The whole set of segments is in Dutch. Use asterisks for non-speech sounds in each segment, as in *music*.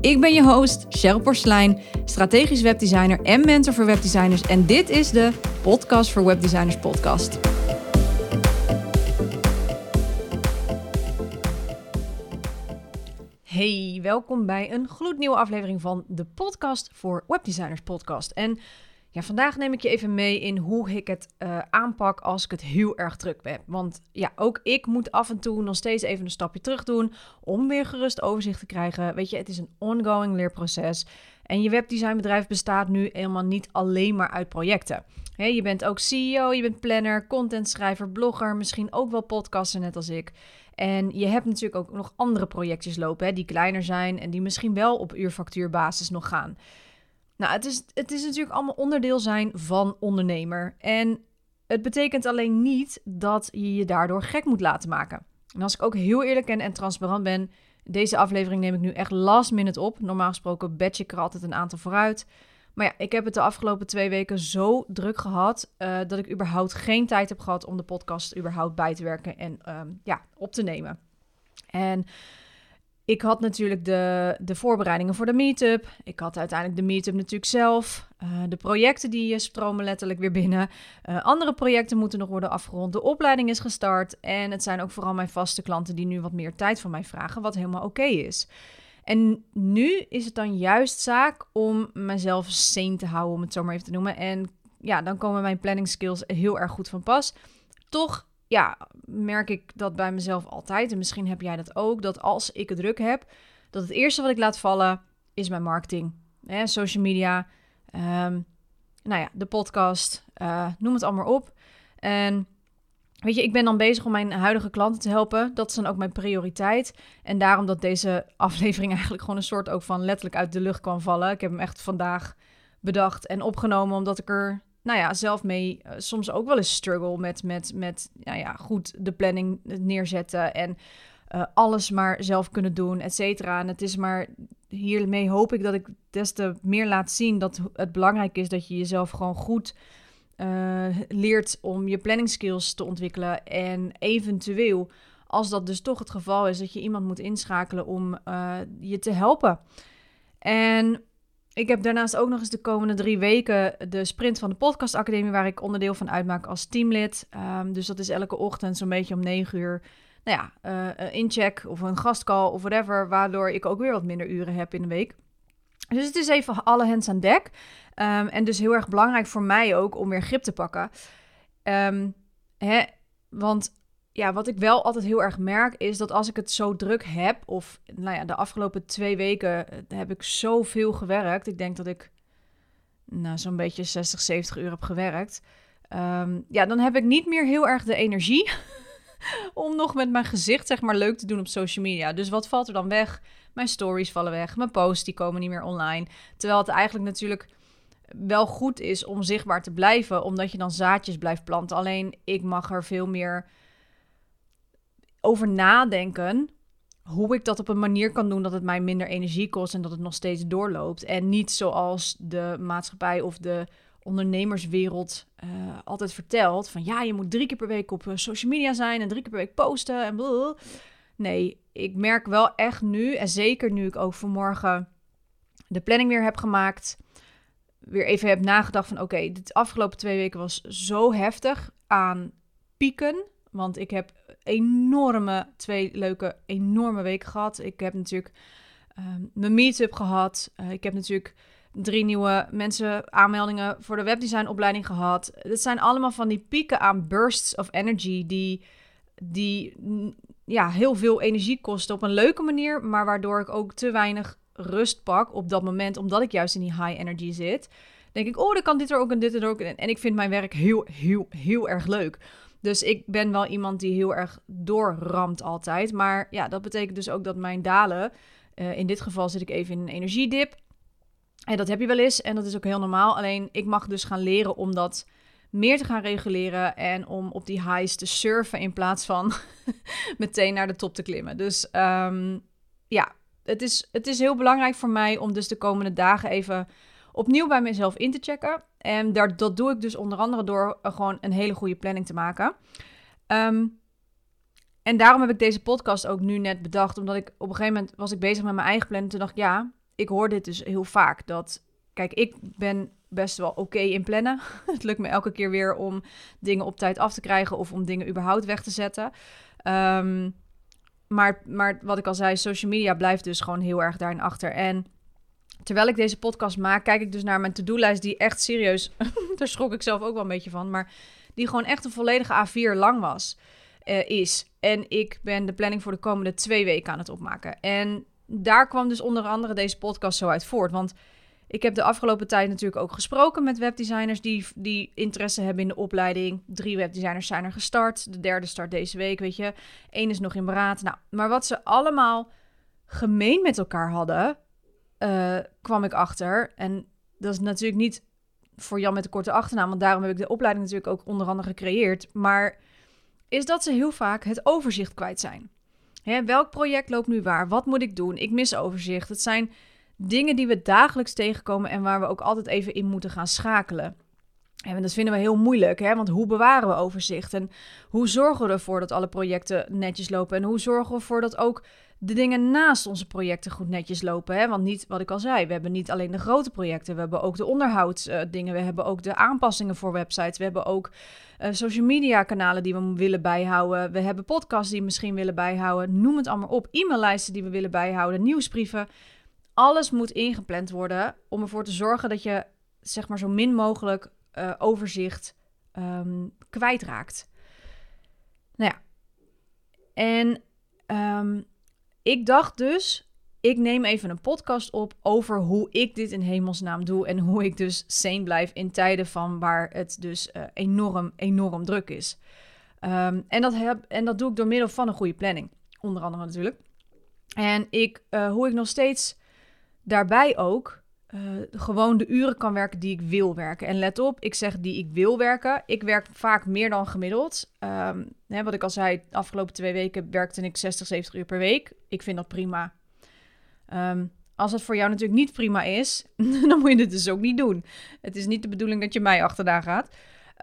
Ik ben je host, Cheryl Porslein, strategisch webdesigner en mentor voor webdesigners. En dit is de Podcast voor Webdesigners podcast. Hey, welkom bij een gloednieuwe aflevering van de Podcast voor Webdesigners podcast. En ja, vandaag neem ik je even mee in hoe ik het uh, aanpak als ik het heel erg druk heb. Want ja, ook ik moet af en toe nog steeds even een stapje terug doen om weer gerust overzicht te krijgen. Weet je, het is een ongoing leerproces. En je webdesignbedrijf bestaat nu helemaal niet alleen maar uit projecten. je bent ook CEO, je bent planner, contentschrijver, blogger, misschien ook wel podcaster net als ik. En je hebt natuurlijk ook nog andere projectjes lopen die kleiner zijn en die misschien wel op uurfactuurbasis nog gaan. Nou, het is, het is natuurlijk allemaal onderdeel zijn van ondernemer. En het betekent alleen niet dat je je daardoor gek moet laten maken. En als ik ook heel eerlijk en, en transparant ben, deze aflevering neem ik nu echt last minute op. Normaal gesproken batch ik er altijd een aantal vooruit. Maar ja, ik heb het de afgelopen twee weken zo druk gehad uh, dat ik überhaupt geen tijd heb gehad om de podcast überhaupt bij te werken en um, ja, op te nemen. En ik had natuurlijk de, de voorbereidingen voor de meetup. Ik had uiteindelijk de meetup natuurlijk zelf. Uh, de projecten die stromen letterlijk weer binnen. Uh, andere projecten moeten nog worden afgerond. De opleiding is gestart. En het zijn ook vooral mijn vaste klanten die nu wat meer tijd van mij vragen, wat helemaal oké is. En nu is het dan juist zaak om mezelf sane te houden, om het zo maar even te noemen. En ja, dan komen mijn planning skills heel erg goed van pas. Toch ja, merk ik dat bij mezelf altijd. En misschien heb jij dat ook. Dat als ik het druk heb, dat het eerste wat ik laat vallen is mijn marketing. Hè, social media, um, nou ja, de podcast, uh, noem het allemaal op. En weet je, ik ben dan bezig om mijn huidige klanten te helpen. Dat is dan ook mijn prioriteit. En daarom dat deze *laughs* aflevering eigenlijk gewoon een soort ook van letterlijk uit de lucht kan vallen. Ik heb hem echt vandaag bedacht en opgenomen omdat ik er nou ja, zelf mee uh, soms ook wel eens struggle met, met, met nou ja, goed de planning neerzetten en uh, alles maar zelf kunnen doen, et cetera. En het is maar, hiermee hoop ik dat ik des te meer laat zien dat het belangrijk is dat je jezelf gewoon goed uh, leert om je planning skills te ontwikkelen. En eventueel, als dat dus toch het geval is, dat je iemand moet inschakelen om je te helpen. En ik heb daarnaast ook nog eens de komende drie weken de sprint van de Podcast Academie, waar ik onderdeel van uitmaak als teamlid. Um, dus dat is elke ochtend zo'n beetje om negen uur. Nou ja, uh, incheck of een gastcall of whatever, waardoor ik ook weer wat minder uren heb in de week. Dus het is even alle hands aan dek. Um, en dus heel erg belangrijk voor mij ook om weer grip te pakken. Um, hè, want ja, wat ik wel altijd heel erg merk is dat als ik het zo druk heb, of nou ja, de afgelopen twee weken eh, heb ik zoveel gewerkt. Ik denk dat ik nou, zo'n beetje 60, 70 uur heb gewerkt. Um, ja, dan heb ik niet meer heel erg de energie *laughs* om nog met mijn gezicht zeg maar leuk te doen op social media. Dus wat valt er dan weg? Mijn stories vallen weg, mijn posts die komen niet meer online. Terwijl het eigenlijk natuurlijk wel goed is om zichtbaar te blijven, omdat je dan zaadjes blijft planten. Alleen ik mag er veel meer over nadenken hoe ik dat op een manier kan doen dat het mij minder energie kost en dat het nog steeds doorloopt. En niet zoals de maatschappij of de ondernemerswereld uh, altijd vertelt: van ja, je moet drie keer per week op eh, social media zijn en drie keer per week posten en blablabla. Nee, ik merk wel echt nu, en zeker nu ik ook vanmorgen de planning weer heb gemaakt, weer even heb nagedacht van oké, okay, de afgelopen twee weken was zo heftig aan pieken. Want ik heb enorme, twee leuke, enorme weken gehad. Ik heb natuurlijk uh, mijn meetup gehad. Uh, ik heb natuurlijk drie nieuwe mensen aanmeldingen voor de webdesignopleiding gehad. Het zijn allemaal van die pieken aan bursts of energy die, die ja, heel veel energie kosten op een leuke manier, maar waardoor ik ook te weinig rust pak op dat moment, omdat ik juist in die high energy zit. Denk ik, oh, dan kan dit er ook en dit er ook. En ik vind mijn werk heel, heel, heel erg leuk. Dus ik ben wel iemand die heel erg doorramt altijd. Maar ja, dat betekent dus ook dat mijn dalen. Uh, in dit geval zit ik even in een energiedip. En dat heb je wel eens en dat is ook heel normaal. Alleen ik mag dus gaan leren om dat meer te gaan reguleren en om op die highs te surfen in plaats van *laughs* meteen naar de top te klimmen. Dus ehm, ja, het is, het is heel belangrijk voor mij om dus de komende dagen even opnieuw bij mezelf in te checken. En daar, dat doe ik dus onder andere door gewoon een hele goede planning te maken. Ehm, en daarom heb ik deze podcast ook nu net bedacht. Omdat ik op een gegeven moment was ik bezig met mijn eigen planning. Toen dacht ik, ja, ik hoor dit dus heel vaak. Dat, kijk, ik ben best wel oké in plannen. *laughs* het lukt me elke keer weer om dingen op tijd af te krijgen of om dingen überhaupt weg te zetten. Ehm, maar, maar wat ik al zei, social media blijft dus gewoon heel erg daarin achter. En terwijl ik deze podcast maak, kijk ik dus naar mijn to-do-lijst die echt serieus, *laughs* daar schrok ik zelf ook wel een beetje van, maar die gewoon echt een volledige A4 lang was, uh, is. En ik ben de planning voor de komende twee weken aan het opmaken. En daar kwam dus onder andere deze podcast zo uit voort, want ik heb de afgelopen tijd natuurlijk ook gesproken met webdesigners die, die interesse hebben in de opleiding. Drie webdesigners zijn er gestart. De derde start deze week, weet je. Eén is nog in beraad. Nou, maar wat ze allemaal gemeen met elkaar hadden, uh, kwam ik achter. En dat is natuurlijk niet voor Jan met de korte achternaam, want daarom heb ik de opleiding natuurlijk ook onder andere gecreëerd. Maar is dat ze heel vaak het overzicht kwijt zijn. Hè, welk project loopt nu waar? Wat moet ik doen? Ik mis overzicht. Het zijn dingen die we dagelijks tegenkomen en waar we ook altijd even in moeten gaan schakelen. En dat vinden we heel moeilijk, hè? want hoe bewaren we overzicht? En hoe zorgen we ervoor dat alle projecten netjes lopen? En hoe zorgen we ervoor dat ook de dingen naast onze projecten goed netjes lopen? Hè? Want niet, wat ik al zei, we hebben niet alleen de grote projecten, we hebben ook de onderhoudsdingen, we hebben ook de aanpassingen voor websites, we hebben ook uh, social media kanalen die we willen bijhouden, we hebben podcasts die we misschien willen bijhouden, noem het allemaal op, e-maillijsten die we willen bijhouden, nieuwsbrieven alles moet ingepland worden om ervoor te zorgen dat je zeg maar zo min mogelijk uh, overzicht um, kwijtraakt. Nou ja, en um, ik dacht dus, ik neem even een podcast op over hoe ik dit in hemelsnaam doe en hoe ik dus sane blijf in tijden van waar het dus uh, enorm, enorm druk is. Um, en, dat heb, en dat doe ik door middel van een goede planning, onder andere natuurlijk. En ik, uh, hoe ik nog steeds daarbij ook uh, gewoon de uren kan werken die ik wil werken. En let op, ik zeg die ik wil werken. Ik werk vaak meer dan gemiddeld. Um, hè, wat ik al zei, de afgelopen twee weken werkte ik 60, 70 uur per week. Ik vind dat prima. Um, als het voor jou natuurlijk niet prima is, *laughs* dan moet je het dus ook niet doen. Het is niet de bedoeling dat je mij achterna gaat.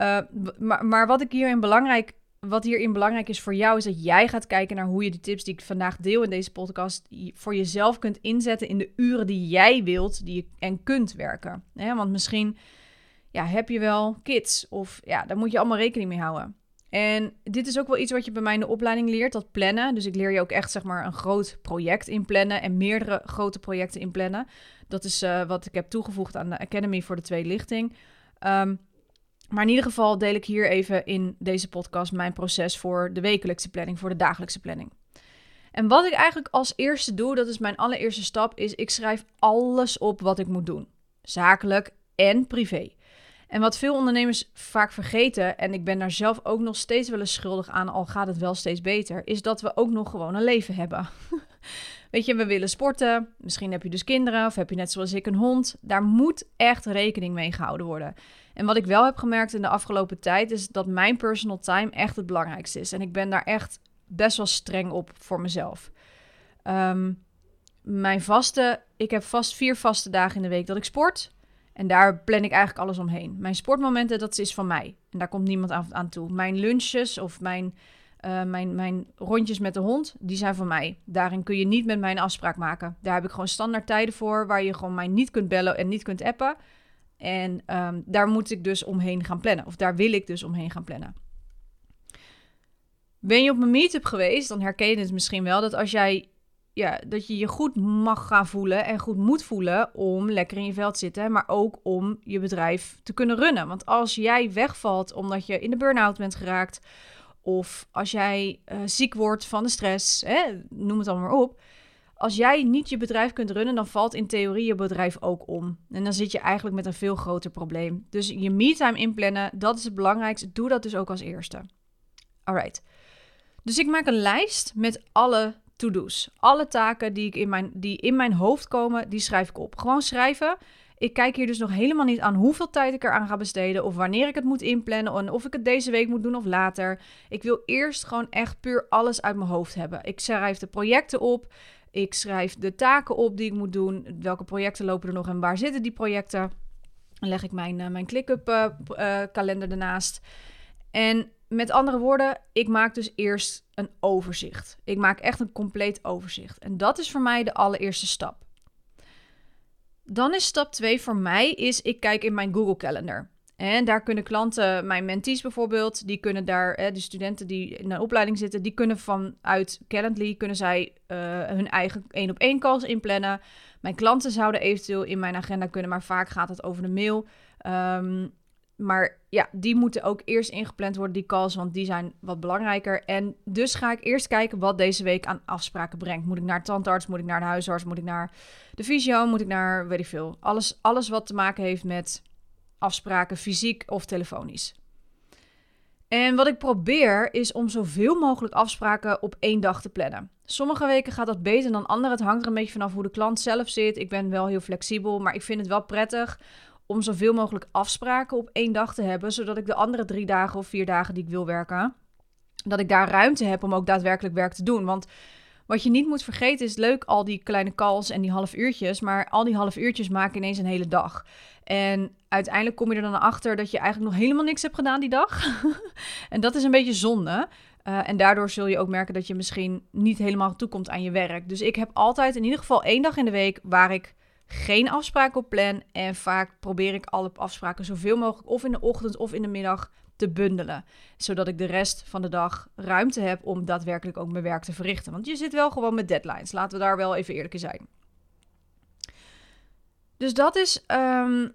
Uh, maar, maar wat ik hierin belangrijk wat hierin belangrijk is voor jou, is dat jij gaat kijken naar hoe je de tips die ik vandaag deel in deze podcast voor jezelf kunt inzetten in de uren die jij wilt die je, en kunt werken. want misschien ja, heb je wel kids of ja, daar moet je allemaal rekening mee houden. En dit is ook wel iets wat je bij mij in de opleiding leert, dat plannen. Dus ik leer je ook echt zeg maar een groot project in plannen en meerdere grote projecten in plannen. Dat is uh, wat ik heb toegevoegd aan de Academy voor de tweede lichting. Um, maar in ieder geval deel ik hier even in deze podcast mijn proces voor de wekelijkse planning, voor de dagelijkse planning. En wat ik eigenlijk als eerste doe, dat is mijn allereerste stap, is ik schrijf alles op wat ik moet doen. Zakelijk en privé. En wat veel ondernemers vaak vergeten, en ik ben daar zelf ook nog steeds wel eens schuldig aan, al gaat het wel steeds beter, is dat we ook nog gewoon een leven hebben. *laughs* Weet je, we willen sporten, misschien heb je dus kinderen of heb je net zoals ik een hond. Daar moet echt rekening mee gehouden worden. En wat ik wel heb gemerkt in de afgelopen tijd is dat mijn personal time echt het belangrijkste is. En ik ben daar echt best wel streng op voor mezelf. Um, mijn vaste, ik heb vast vier vaste dagen in de week dat ik sport. En daar plan ik eigenlijk alles omheen. Mijn sportmomenten, dat is van mij. En daar komt niemand aan, toe. Mijn lunches of mijn, uh, mijn, mijn rondjes met de hond, die zijn van mij. Daarin kun je niet met mij een afspraak maken. Daar heb ik gewoon standaard tijden voor, waar je gewoon mij niet kunt bellen en niet kunt appen. En um, daar moet ik dus omheen gaan plannen. Of daar wil ik dus omheen gaan plannen. Ben je op mijn meetup geweest, dan herken je het misschien wel dat als jij ja, dat je je goed mag gaan voelen en goed moet voelen om lekker in je veld te zitten, maar ook om je bedrijf te kunnen runnen. Want als jij wegvalt omdat je in de burn-out bent geraakt, of als jij uh, ziek wordt van de stress, hè, noem het allemaal maar op, als jij niet je bedrijf kunt runnen, dan valt in theorie je bedrijf ook om. En dan zit je eigenlijk met een veel groter probleem. Dus je me-time inplannen, dat is het belangrijkste. Doe dat dus ook als eerste. Alright. Dus ik maak een lijst met alle to-do's. Alle taken die, ik in mijn, die in mijn hoofd komen, die schrijf ik op. Gewoon schrijven. Ik kijk hier dus nog helemaal niet aan hoeveel tijd ik eraan ga besteden of wanneer ik het moet inplannen en of ik het deze week moet doen of later. Ik wil eerst gewoon echt puur alles uit mijn hoofd hebben. Ik schrijf de projecten op. Ik schrijf de taken op die ik moet doen. Welke projecten lopen er nog en waar zitten die projecten? Dan leg ik mijn, uh, mijn ClickUp uh, uh, kalender ernaast. En met andere woorden, ik maak dus eerst een overzicht. Ik maak echt een compleet overzicht. En dat is voor mij de allereerste stap. Dan is stap 2 voor mij is ik kijk in mijn Google Calendar. En daar kunnen klanten, mijn mentees bijvoorbeeld, die kunnen daar, de studenten die in een opleiding zitten, die kunnen vanuit Calendly, kunnen zij uh, hun eigen één op één calls inplannen. Mijn klanten zouden eventueel in mijn agenda kunnen, maar vaak gaat het over de mail. Um, maar ja, die moeten ook eerst ingepland worden, die calls, want die zijn wat belangrijker. En dus ga ik eerst kijken wat deze week aan afspraken brengt. Moet ik naar tandarts, moet ik naar de huisarts, moet ik naar de fysio, moet ik naar, weet ik veel. Alles, alles wat te maken heeft met afspraken, fysiek of telefonisch. En wat ik probeer is om zoveel mogelijk afspraken op één dag te plannen. Sommige weken gaat dat beter dan andere. Het hangt er een beetje vanaf hoe de klant zelf zit. Ik ben wel heel flexibel, maar ik vind het wel prettig om zoveel mogelijk afspraken op één dag te hebben, zodat ik de andere drie dagen of vier dagen die ik wil werken, dat ik daar ruimte heb om ook daadwerkelijk werk te doen. Want wat je niet moet vergeten is leuk al die kleine calls en die half uurtjes, maar al die half uurtjes maken ineens een hele dag. En uiteindelijk kom je er dan achter dat je eigenlijk nog helemaal niks hebt gedaan die dag. *laughs* en dat is een beetje zonde. Uh, en daardoor zul je ook merken dat je misschien niet helemaal toekomt aan je werk. Dus ik heb altijd in ieder geval één dag in de week waar ik geen afspraken op plan. En vaak probeer ik alle afspraken zoveel mogelijk of in de ochtend of in de middag te bundelen. Zodat ik de rest van de dag ruimte heb om daadwerkelijk ook mijn werk te verrichten. Want je zit wel gewoon met deadlines. Laten we daar wel even eerlijk in zijn. Dus dat is um,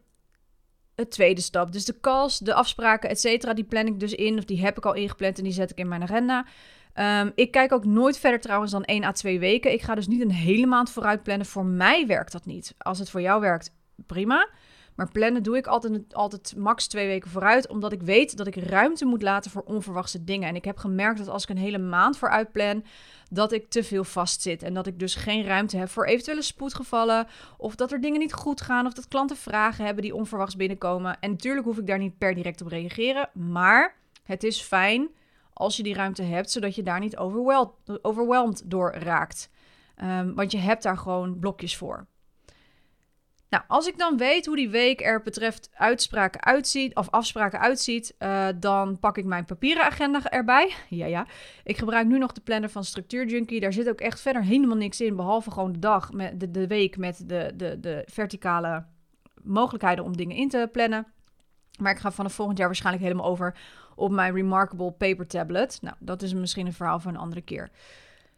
het tweede stap. Dus de calls, de afspraken, et cetera, die plan ik dus in. Of die heb ik al ingepland en die zet ik in mijn agenda. Um, ik kijk ook nooit verder trouwens dan 1 à 2 weken. Ik ga dus niet een hele maand vooruit plannen. Voor mij werkt dat niet. Als het voor jou werkt, prima. Maar plannen doe ik altijd, altijd max twee weken vooruit, omdat ik weet dat ik ruimte moet laten voor onverwachte dingen. En ik heb gemerkt dat als ik een hele maand vooruit plan, dat ik te veel vastzit. En dat ik dus geen ruimte heb voor eventuele spoedgevallen, of dat er dingen niet goed gaan, of dat klanten vragen hebben die onverwachts binnenkomen. En natuurlijk hoef ik daar niet per direct op reageren, maar het is fijn als je die ruimte hebt, zodat je daar niet overweldigd, overweldigd door raakt. Um, want je hebt daar gewoon blokjes voor. Nou, als ik dan weet hoe die week er betreft uitspraken uitziet, of afspraken uitziet, uh, dan pak ik mijn papieren agenda erbij. *laughs* Ja, ja. Ik gebruik nu nog de planner van Structuur Junkie. Daar zit ook echt verder helemaal niks in, behalve gewoon de dag, met de, de week met de, de, de verticale mogelijkheden om dingen in te plannen. Maar ik ga vanaf volgend jaar waarschijnlijk helemaal over op mijn Remarkable Paper Tablet. Nou, dat is misschien een verhaal voor een andere keer.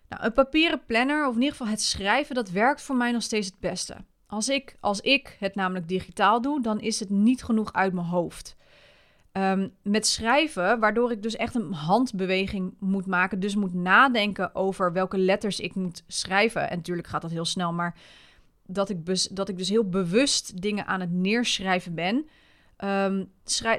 Nou, een papieren planner, of in ieder geval het schrijven, dat werkt voor mij nog steeds het beste. Als ik, als ik het namelijk digitaal doe, dan is het niet genoeg uit mijn hoofd. Um, met schrijven, waardoor ik dus echt een handbeweging moet maken. Dus moet nadenken over welke letters ik moet schrijven. En natuurlijk gaat dat heel snel, maar dat ik, dat ik dus heel bewust dingen aan het neerschrijven ben. Um,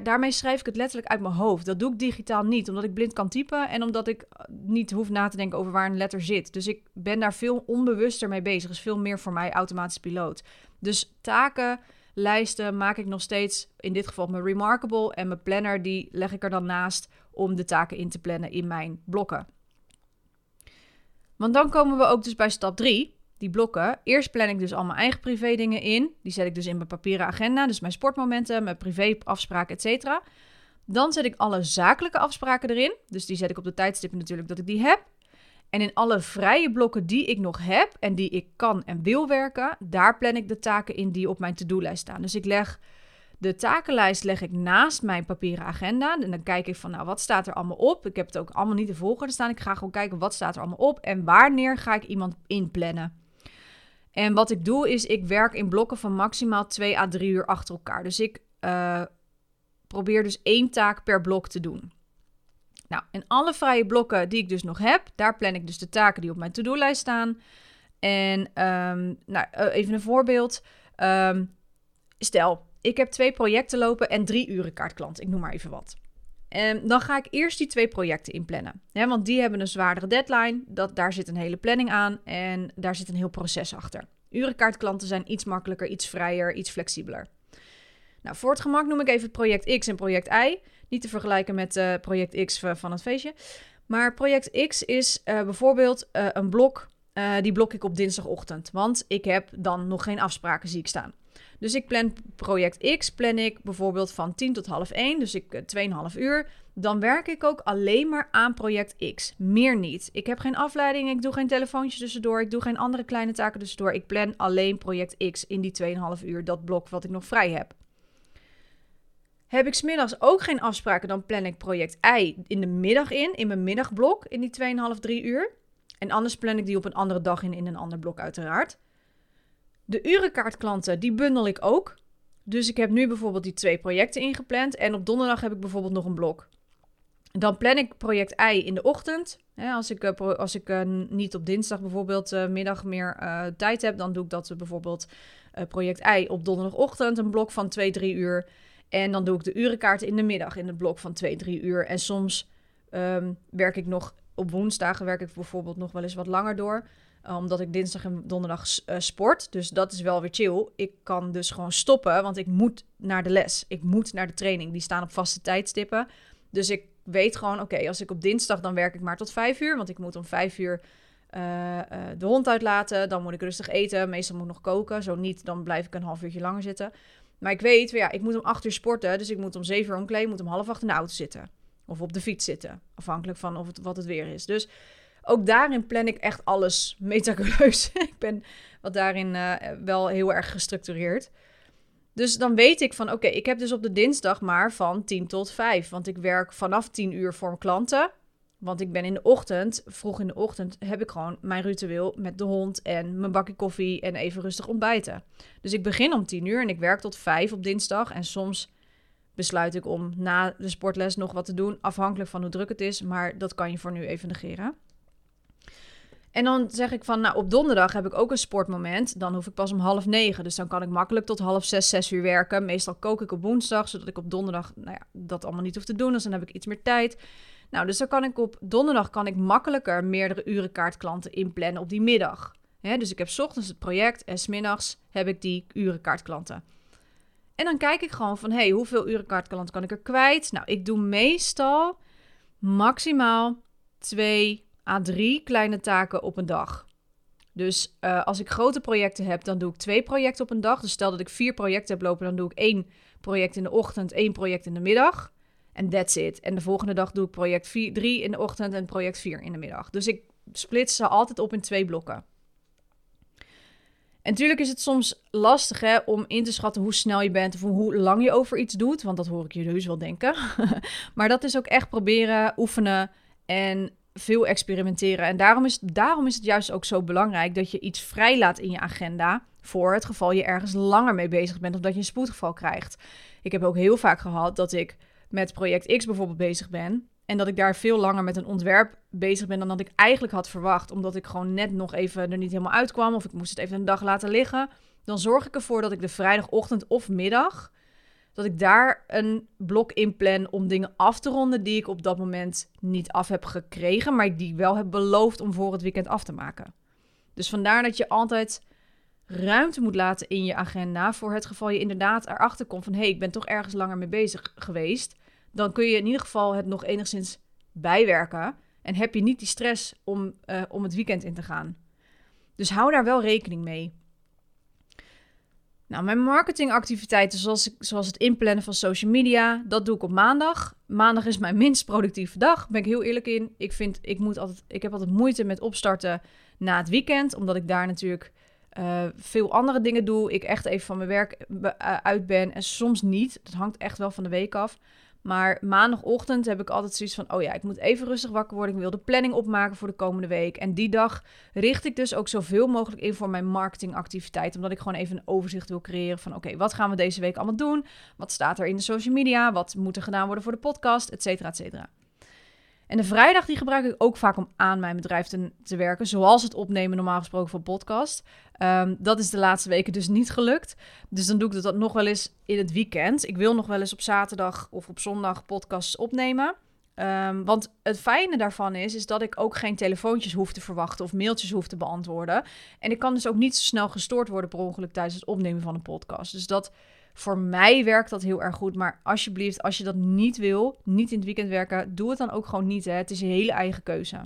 daarmee schrijf ik het letterlijk uit mijn hoofd. Dat doe ik digitaal niet, omdat ik blind kan typen en omdat ik eh, niet hoef na te denken over waar een letter zit. Dus ik ben daar veel onbewuster mee bezig. is veel meer voor mij automatisch piloot. Dus taken, lijsten maak ik nog steeds, in dit geval mijn Remarkable en mijn planner, die leg ik er dan naast om de taken in te plannen in mijn blokken. Want dan komen we ook dus bij stap 3 die blokken. Eerst plan ik dus al mijn eigen privé dingen in. Die zet ik dus in mijn papieren agenda. Dus mijn sportmomenten, mijn privé afspraken, et cetera. Dan zet ik alle zakelijke afspraken erin. Dus die zet ik op de tijdstippen natuurlijk dat ik die heb. En in alle vrije blokken die ik nog heb en die ik kan en wil werken, daar plan ik de taken in die op mijn to-do-lijst staan. Dus ik leg de takenlijst leg ik naast mijn papieren agenda. En dan kijk ik van, nou, wat staat er allemaal op? Ik heb het ook allemaal niet de volgorde staan. Ik ga gewoon kijken, wat staat er allemaal op? En wanneer ga ik iemand inplannen? En wat ik doe is, ik werk in blokken van maximaal 2 à 3 uur achter elkaar. Dus ik uh, probeer dus één taak per blok te doen. Nou, in alle vrije blokken die ik dus nog heb, daar plan ik dus de taken die op mijn to-do-lijst staan. En um, nou, uh, even een voorbeeld. Um, stel, ik heb twee projecten lopen en drie uren kaartklant. Ik noem maar even wat. En dan ga ik eerst die twee projecten inplannen. Want die hebben een zwaardere deadline. Dat, daar zit een hele planning aan en daar zit een heel proces achter. Urenkaartklanten zijn iets makkelijker, iets vrijer, iets flexibeler. Nou, voor het gemak noem ik even project X en project Y. Niet te vergelijken met uh, project X van het feestje. Maar project X is uh, bijvoorbeeld een blok. die blok ik op dinsdagochtend. Want ik heb dan nog geen afspraken, zie ik staan. Dus ik plan project X, plan ik bijvoorbeeld van 10 tot half 1, dus ik 2,5 uur. Dan werk ik ook alleen maar aan project X. Meer niet. Ik heb geen afleiding, ik doe geen telefoontjes tussendoor, ik doe geen andere kleine taken tussendoor. Ik plan alleen project X in die 2,5 uur, dat blok wat ik nog vrij heb. Heb ik smiddags ook geen afspraken, dan plan ik project Y in de middag in, in mijn middagblok, in die 2,5, 3 uur. En anders plan ik die op een andere dag in, in een ander blok uiteraard. De urenkaartklanten, die bundel ik ook. Dus ik heb nu bijvoorbeeld die twee projecten ingepland. En op donderdag heb ik bijvoorbeeld nog een blok. Dan plan ik project I in de ochtend. als ik, eh, als ik uh, niet op dinsdag bijvoorbeeld uh, middag meer tijd heb, dan doe ik dat bijvoorbeeld project I op donderdagochtend, een blok van 2, 3 uur. En dan doe ik de urenkaarten in de middag in het blok van 2, 3 uur. En soms um, werk ik nog op woensdagen, werk ik bijvoorbeeld nog wel eens wat langer door. Eh, omdat ik dinsdag en donderdag uh, sport. Dus dat is wel weer chill. Ik kan dus gewoon stoppen, want ik moet naar de les. Ik moet naar de training. Die staan op vaste tijdstippen. Dus ik weet gewoon, oké, als ik op dinsdag, dan werk ik maar tot vijf uur. Want ik moet om vijf uur uh, de hond uitlaten. Dan moet ik rustig eten. Meestal moet ik nog koken. Zo niet, dan blijf ik een half uurtje langer zitten. Maar ik weet, ja, ik moet om acht uur sporten. Dus ik moet om zeven uur omkleden. moet om half acht in de auto zitten. Of op de fiets zitten. Afhankelijk van of het, wat het weer is. Dus ook daarin plan ik echt alles *laughs* meticuleus. ik ben wat daarin uh, wel heel erg gestructureerd. Dus dan weet ik van, oké, ik heb dus op de dinsdag maar van 10 tot 5. Want ik werk vanaf 10 uur voor klanten. Want ik ben in de ochtend, vroeg in de ochtend, heb ik gewoon mijn ritueel met de hond en mijn bakje koffie en even rustig ontbijten. Dus ik begin om 10 uur en ik werk tot 5 op dinsdag. En soms besluit ik om na de sportles nog wat te doen, afhankelijk van hoe druk het is. Maar dat kan je voor nu even negeren. En dan zeg ik van, nou, op donderdag heb ik ook een sportmoment. Dan hoef ik pas om half negen. Dus dan kan ik makkelijk tot half zes, zes uur werken. Meestal kook ik op woensdag, zodat ik op donderdag nou ja, dat allemaal niet hoef te doen. Dus dan heb ik iets meer tijd. Nou, dus dan kan ik op donderdag kan ik makkelijker meerdere urenkaartklanten inplannen op die middag. dus ik heb ochtends het project en smiddags heb ik die urenkaartklanten. En dan kijk ik gewoon van, hey, hoeveel urenkaartklanten kan ik er kwijt? Nou, ik doe meestal maximaal twee A3 kleine taken op een dag. Dus uh, als ik grote projecten heb, dan doe ik twee projecten op een dag. Dus stel dat ik vier projecten heb lopen, dan doe ik één project in de ochtend, één project in de middag. En that's it. En de volgende dag doe ik project 3 in de ochtend en project 4 in de middag. Dus ik split ze altijd op in twee blokken. En natuurlijk is het soms lastig hè, om in te schatten hoe snel je bent of hoe lang je over iets doet. Want dat hoor ik je heus wel denken. *laughs* maar dat is ook echt proberen, oefenen en veel experimenteren. En daarom is, daarom is het juist ook zo belangrijk dat je iets vrijlaat in je agenda. Voor het geval je ergens langer mee bezig bent of dat je een spoedgeval krijgt. Ik heb ook heel vaak gehad dat ik met project X bijvoorbeeld bezig ben. En dat ik daar veel langer met een ontwerp bezig ben dan dat ik eigenlijk had verwacht. Omdat ik gewoon net nog even er niet helemaal uitkwam. Of ik moest het even een dag laten liggen. Dan zorg ik ervoor dat ik de vrijdagochtend of middag dat ik daar een blok in plan om dingen af te ronden die ik op dat moment niet af heb gekregen, maar die ik wel heb beloofd om voor het weekend af te maken. Dus vandaar dat je altijd ruimte moet laten in je agenda voor het geval je inderdaad erachter komt van hé, hey, ik ben toch ergens langer mee bezig geweest. Dan kun je in ieder geval het nog enigszins bijwerken en heb je niet die stress om, uh, om het weekend in te gaan. Dus hou daar wel rekening mee. Nou, mijn marketingactiviteiten, zoals, zoals het inplannen van social media, dat doe ik op maandag. Maandag is mijn minst productieve dag, ben ik heel eerlijk in. Ik, vind, ik, moet altijd, ik heb altijd moeite met opstarten na het weekend, omdat ik daar natuurlijk uh, veel andere dingen doe. Ik echt even van mijn werk eh, uit ben en soms niet. Dat hangt echt wel van de week af. Maar maandagochtend heb ik altijd zoiets van: oh ja, ik moet even rustig wakker worden. Ik wil de planning opmaken voor de komende week. En die dag richt ik dus ook zoveel mogelijk in voor mijn marketingactiviteit. Omdat ik gewoon even een overzicht wil creëren van: oké, wat gaan we deze week allemaal doen? Wat staat er in de social media? Wat moet er gedaan worden voor de podcast? Et cetera, et cetera. En de vrijdag die gebruik ik ook vaak om aan mijn bedrijf te, werken. Zoals het opnemen normaal gesproken van podcast. Ehm, dat is de laatste weken dus niet gelukt. Dus dan doe ik dat nog wel eens in het weekend. Ik wil nog wel eens op zaterdag of op zondag podcasts opnemen. Ehm, want het fijne daarvan is, is dat ik ook geen telefoontjes hoef te verwachten of mailtjes hoef te beantwoorden. En ik kan dus ook niet zo snel gestoord worden per ongeluk tijdens het opnemen van een podcast. Dus dat voor mij werkt dat heel erg goed. Maar alsjeblieft, als je dat niet wil, niet in het weekend werken, doe het dan ook gewoon niet. Hè. Het is je hele eigen keuze.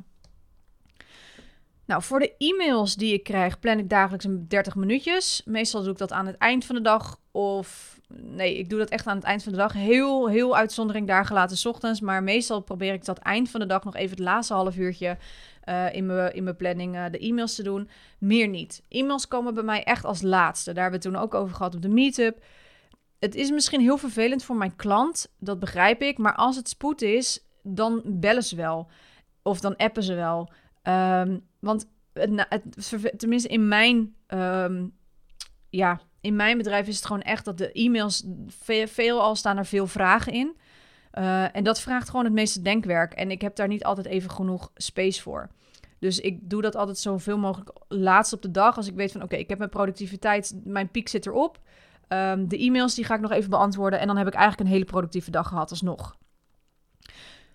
Nou, voor de e-mails die ik krijg, plan ik dagelijks een 30 minuutjes. Meestal doe ik dat aan het eind van de dag. Of nee, ik doe dat echt aan het eind van de dag. Heel, heel uitzondering daar gelaten ochtends. Maar meestal probeer ik dat eind van de dag nog even het laatste half uurtje uh, in, mijn, in mijn planning uh, de e-mails te doen. Meer niet. E-mails komen bij mij echt als laatste. Daar hebben we het toen ook over gehad op de meetup het is misschien heel vervelend voor mijn klant, dat begrijp ik. Maar als het spoed is, dan bellen ze wel. Of dan appen ze wel. Um, want het, tenminste in mijn, um, ja, in mijn bedrijf is het gewoon echt dat de e-mails, veel, veelal staan er veel vragen in. Uh, en dat vraagt gewoon het meeste denkwerk. En ik heb daar niet altijd even genoeg space voor. Dus ik doe dat altijd zoveel mogelijk laatst op de dag. Als ik weet van oké, ik heb mijn productiviteit, mijn piek zit erop. Um, de e-mails die ga ik nog even beantwoorden. En dan heb ik eigenlijk een hele productieve dag gehad alsnog.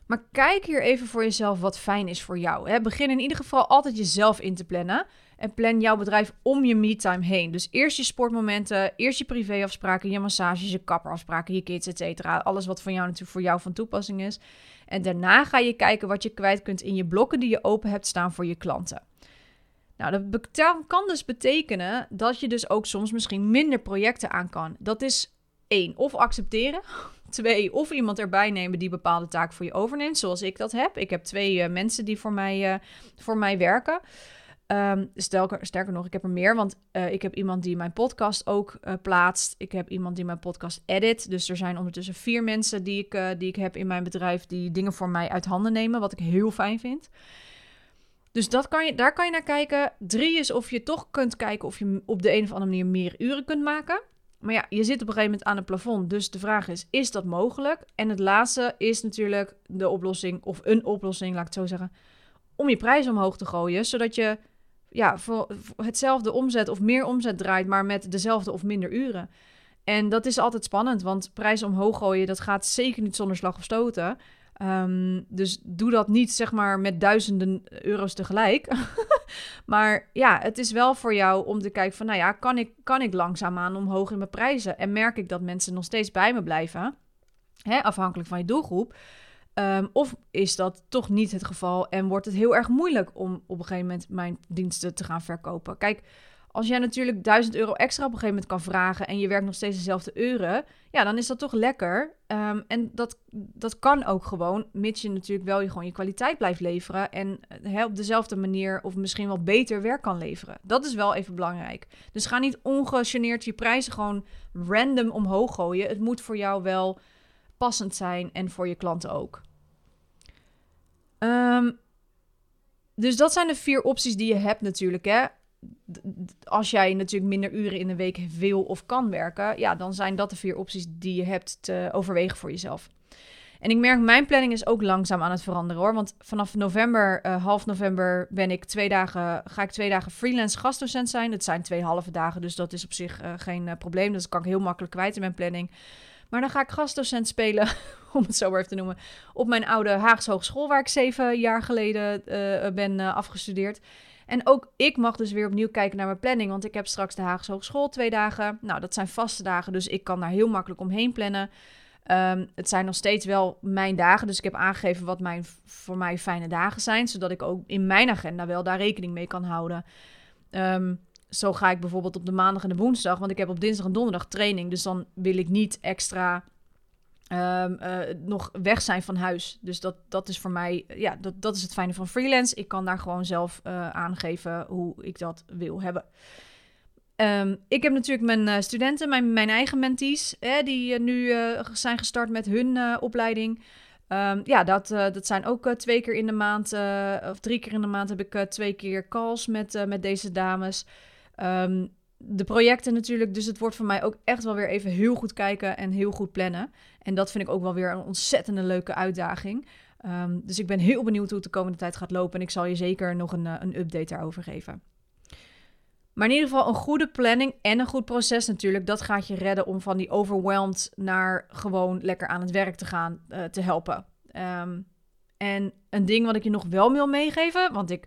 Maar kijk hier even voor jezelf wat fijn is voor jou. Hè? Begin in ieder geval altijd jezelf in te plannen. En plan jouw bedrijf om je me-time heen. Dus eerst je sportmomenten, eerst je privéafspraken, je massages, je kapperafspraken, je kids, et cetera. Alles wat van jou natuurlijk voor jou van toepassing is. En daarna ga je kijken wat je kwijt kunt in je blokken die je open hebt staan voor je klanten. Nou, dat kan dus betekenen dat je dus ook soms misschien minder projecten aan kan. Dat is één, of accepteren. *laughs* Twee, of iemand erbij nemen die bepaalde taak voor je overneemt, zoals ik dat heb. Ik heb twee uh, mensen die voor mij, uh, voor mij werken. Um, sterker, nog, ik heb er meer, want uh, ik heb iemand die mijn podcast ook plaatst. Ik heb iemand die mijn podcast edit. Dus er zijn ondertussen vier mensen die ik, die ik heb in mijn bedrijf die dingen voor mij uit handen nemen, wat ik heel fijn vind. Dus dat kan je, daar kan je naar kijken. Drie is of je toch kunt kijken of je op de een of andere manier meer uren kunt maken. Maar ja, je zit op een gegeven moment aan het plafond. Dus de vraag is, is dat mogelijk? En het laatste is natuurlijk de oplossing, of een oplossing, laat ik het zo zeggen, om je prijs omhoog te gooien. Zodat je ja, voor, hetzelfde omzet of meer omzet draait, maar met dezelfde of minder uren. En dat is altijd spannend, want prijs omhoog gooien, dat gaat zeker niet zonder slag of stoten. Ehm, dus doe dat niet zeg maar met duizenden euro's tegelijk. *laughs* maar ja, het is wel voor jou om te kijken van, nou ja, kan ik, kan ik langzaamaan omhoog in mijn prijzen? En merk ik dat mensen nog steeds bij me blijven, hè, afhankelijk van je doelgroep. Ehm, of is dat toch niet het geval en wordt het heel erg moeilijk om op een gegeven moment mijn diensten te gaan verkopen? Kijk, als jij natuurlijk 1000 euro extra op een gegeven moment kan vragen en je werkt nog steeds dezelfde uren, ja, dan is dat toch lekker. Ehm, en dat, dat kan ook gewoon, mits je natuurlijk wel je, gewoon je kwaliteit blijft leveren en he, op dezelfde manier of misschien wel beter werk kan leveren. Dat is wel even belangrijk. Dus ga niet ongegeneerd je prijzen gewoon random omhoog gooien. Het moet voor jou wel passend zijn en voor je klanten ook. Um, dus dat zijn de vier opties die je hebt natuurlijk. Hè als jij natuurlijk minder uren in de week wil of kan werken, ja, dan zijn dat de vier opties die je hebt te overwegen voor jezelf. En ik merk, mijn planning is ook langzaam aan het veranderen hoor. Want vanaf november, uh, half november, ben ik twee dagen, ga ik twee dagen freelance gastdocent zijn. Dat zijn twee halve dagen, dus dat is op zich uh, geen uh, probleem. Dat kan ik heel makkelijk kwijt in mijn planning. Maar dan ga ik gastdocent spelen, *laughs* om het zo maar even te noemen, op mijn oude Haagse Hogeschool, waar ik zeven jaar geleden ben afgestudeerd. En ook ik mag dus weer opnieuw kijken naar mijn planning. Want ik heb straks de Haagse Hogeschool twee dagen. Nou, dat zijn vaste dagen, dus ik kan daar heel makkelijk omheen plannen. Um, het zijn nog steeds wel mijn dagen. Dus ik heb aangegeven wat mijn, voor mij fijne dagen zijn. Zodat ik ook in mijn agenda wel daar rekening mee kan houden. Um, zo ga ik bijvoorbeeld op de maandag en de woensdag. Want ik heb op dinsdag en donderdag training. Dus dan wil ik niet extra um, uh, nog weg zijn van huis. Dus dat, dat is voor mij, ja, dat, dat is het fijne van freelance. Ik kan daar gewoon zelf uh, aangeven hoe ik dat wil hebben. Um, ik heb natuurlijk mijn uh, studenten, mijn, mijn eigen mentees, hè, die nu zijn gestart met hun opleiding. Um, ja, dat, dat zijn ook twee keer in de maand, of drie keer in de maand heb ik twee keer calls met, met deze dames. Um, de projecten natuurlijk. Dus het wordt voor mij ook echt wel weer even heel goed kijken en heel goed plannen. En dat vind ik ook wel weer een ontzettende leuke uitdaging. Ehm, dus ik ben heel benieuwd hoe het de komende tijd gaat lopen. En ik zal je zeker nog een, een update daarover geven. Maar in ieder geval een goede planning en een goed proces natuurlijk. Dat gaat je redden om van die overwhelmed naar gewoon lekker aan het werk te gaan uh, te helpen. Ehm, en een ding wat ik je nog wel wil meegeven, want ik,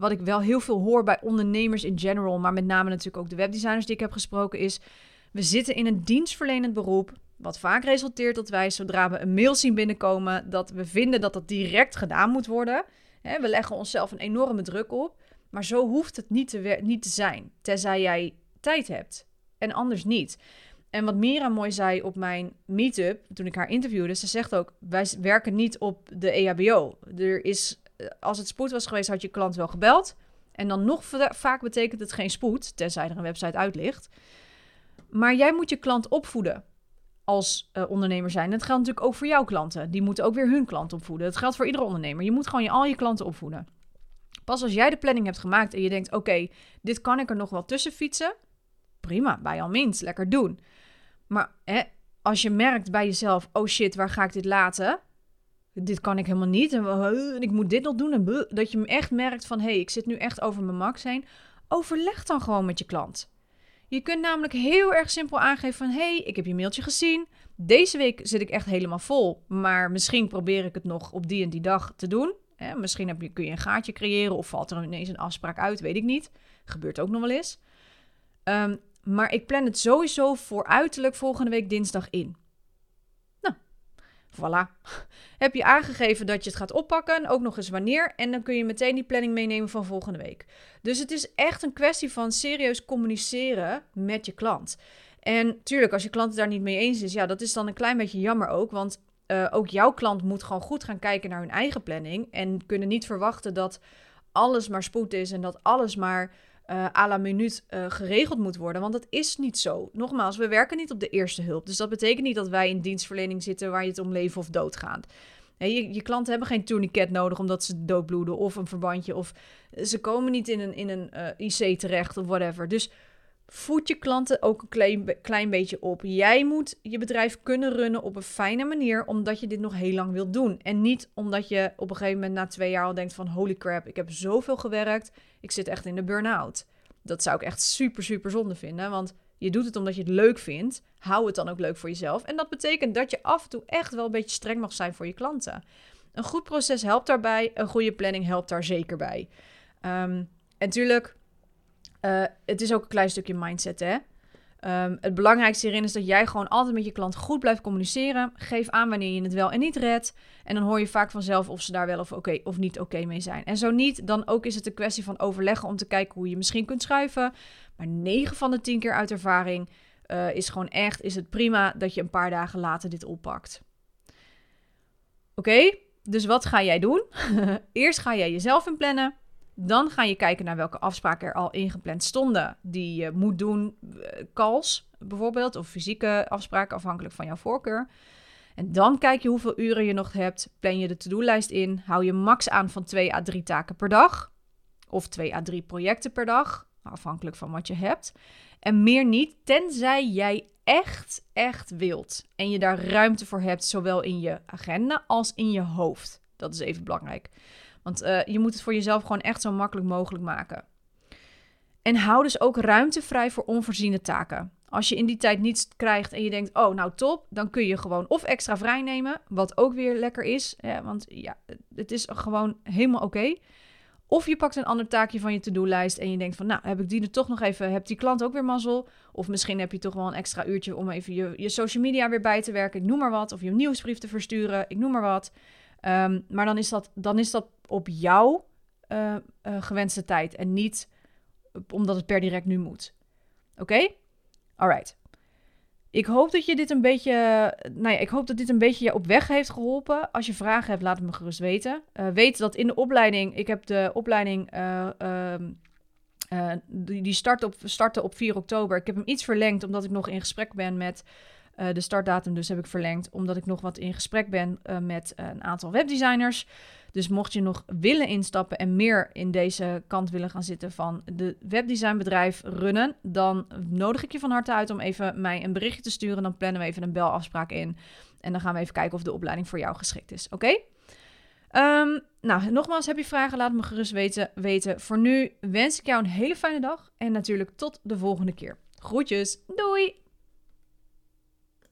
wat ik wel heel veel hoor bij ondernemers in general, maar met name natuurlijk ook de webdesigners die ik heb gesproken, is we zitten in een dienstverlenend beroep. Wat vaak resulteert dat wij, zodra we een mail zien binnenkomen, dat we vinden dat dat direct gedaan moet worden. we leggen onszelf een enorme druk op. Maar zo hoeft het niet te, niet te zijn, tenzij jij tijd hebt. En anders niet. En wat Mira mooi zei op mijn meetup, toen ik haar interviewde, ze zegt ook: wij werken niet op de EHBO. Er is, als het spoed was geweest, had je klant wel gebeld. En dan nog vaak betekent het geen spoed, tenzij er een website uit ligt. Maar jij moet je klant opvoeden als uh, ondernemer zijn. Dat geldt natuurlijk ook voor jouw klanten. Die moeten ook weer hun klant opvoeden. Dat geldt voor iedere ondernemer. Je moet gewoon je, al je klanten opvoeden. Pas als jij de planning hebt gemaakt en je denkt: oké, dit kan ik er nog wel tussen fietsen. Prima, bij al minst, lekker doen. Maar hè, als je merkt bij jezelf: oh shit, waar ga ik dit laten? Dit kan ik helemaal niet. En ik moet dit nog doen. En dat je echt merkt van: hé, hey, ik zit nu echt over mijn max heen. Overleg dan gewoon met je klant. Je kunt namelijk heel erg simpel aangeven van... hey, ik heb je mailtje gezien. Deze week zit ik echt helemaal vol. Maar misschien probeer ik het nog op die en die dag te doen. misschien heb je, kun je een gaatje creëren of valt er ineens een afspraak uit, weet ik niet. Gebeurt ook nog wel eens. Ehm, maar ik plan het sowieso voor uiterlijk volgende week dinsdag in. Voilà. Heb je aangegeven dat je het gaat oppakken, ook nog eens wanneer. En dan kun je meteen die planning meenemen van volgende week. Dus het is echt een kwestie van serieus communiceren met je klant. En tuurlijk, als je klant het daar niet mee eens is, ja, dat is dan een klein beetje jammer ook. Want uh, ook jouw klant moet gewoon goed gaan kijken naar hun eigen planning. En kunnen niet verwachten dat alles maar spoed is en dat alles maar uh, la minuut uh, geregeld moet worden. Want dat is niet zo. Nogmaals, we werken niet op de eerste hulp. Dus dat betekent niet dat wij in dienstverlening zitten waar je het om leven of dood gaat. je, je, klanten hebben geen tourniquet nodig omdat ze doodbloeden of een verbandje. Of ze komen niet in een, in een uh, IC terecht of whatever. Dus voed je klanten ook een klein, klein beetje op. Jij moet je bedrijf kunnen runnen op een fijne manier, omdat je dit nog heel lang wilt doen. En niet omdat je op een gegeven moment na twee jaar al denkt van holy crap, ik heb zoveel gewerkt, ik zit echt in de burn-out. Dat zou ik echt super, super zonde vinden, want je doet het omdat je het leuk vindt. Hou het dan ook leuk voor jezelf. En dat betekent dat je af en toe echt wel een beetje streng mag zijn voor je klanten. Een goed proces helpt daarbij, een goede planning helpt daar zeker bij. Um, en natuurlijk, uh, het is ook een klein stukje mindset, hè. Um, het belangrijkste hierin is dat jij gewoon altijd met je klant goed blijft communiceren. Geef aan wanneer je het wel en niet redt. En dan hoor je vaak vanzelf of ze daar wel of, oké of niet oké mee zijn. En zo niet, dan ook is het een kwestie van overleggen om te kijken hoe je misschien kunt schuiven. Maar 9 van de 10 keer uit ervaring uh, is gewoon echt, is het prima dat je een paar dagen later dit oppakt. Oké, dus wat ga jij doen? *laughs* Eerst ga jij jezelf inplannen. Dan ga je kijken naar welke afspraken er al ingepland stonden die je moet doen. Eh, calls bijvoorbeeld, of fysieke afspraken afhankelijk van jouw voorkeur. En dan kijk je hoeveel uren je nog hebt. Plan je de to-do-lijst in. Hou je max aan van 2 à 3 taken per dag. Of 2 à 3 projecten per dag. Afhankelijk van wat je hebt. En meer niet, tenzij jij echt, echt wilt. En je daar ruimte voor hebt, zowel in je agenda als in je hoofd. Dat is even belangrijk. Want uh, je moet het voor jezelf gewoon echt zo makkelijk mogelijk maken. En hou dus ook ruimte vrij voor onvoorziene taken. Als je in die tijd niets krijgt en je denkt, oh nou top, dan kun je gewoon of extra vrij nemen, wat ook weer lekker is. Want ja, het is gewoon helemaal oké. Of je pakt een ander taakje van je to-do-lijst en je denkt van, nou, heb ik die er toch nog even, heb die klant ook weer mazzel? Of misschien heb je toch wel een extra uurtje om even je, je social media weer bij te werken, ik noem maar wat. Of je nieuwsbrief te versturen, ik noem maar wat. Um, maar dan is dat, dan is dat op jouw uh, uh, gewenste tijd en niet omdat het per direct nu moet. Oké? Okay? Alright. Ik hoop dat je dit een beetje, nou ja, ik hoop dat dit een beetje je op weg heeft geholpen. Als je vragen hebt, laat het me gerust weten. Weet dat in de opleiding, ik heb de opleiding, uh, die, die start op, startte op 4 oktober. Ik heb hem iets verlengd omdat ik nog in gesprek ben met de startdatum. Dus heb ik verlengd omdat ik nog wat in gesprek ben met een aantal webdesigners. Dus mocht je nog willen instappen en meer in deze kant willen gaan zitten van de webdesignbedrijf runnen, dan nodig ik je van harte uit om even mij een berichtje te sturen. Dan plannen we even een belafspraak in. En dan gaan we even kijken of de opleiding voor jou geschikt is. Oké? Ehm, nou, nogmaals, heb je vragen? Laat me gerust weten, weten. Voor nu wens ik jou een hele fijne dag en natuurlijk tot de volgende keer. Groetjes, doei!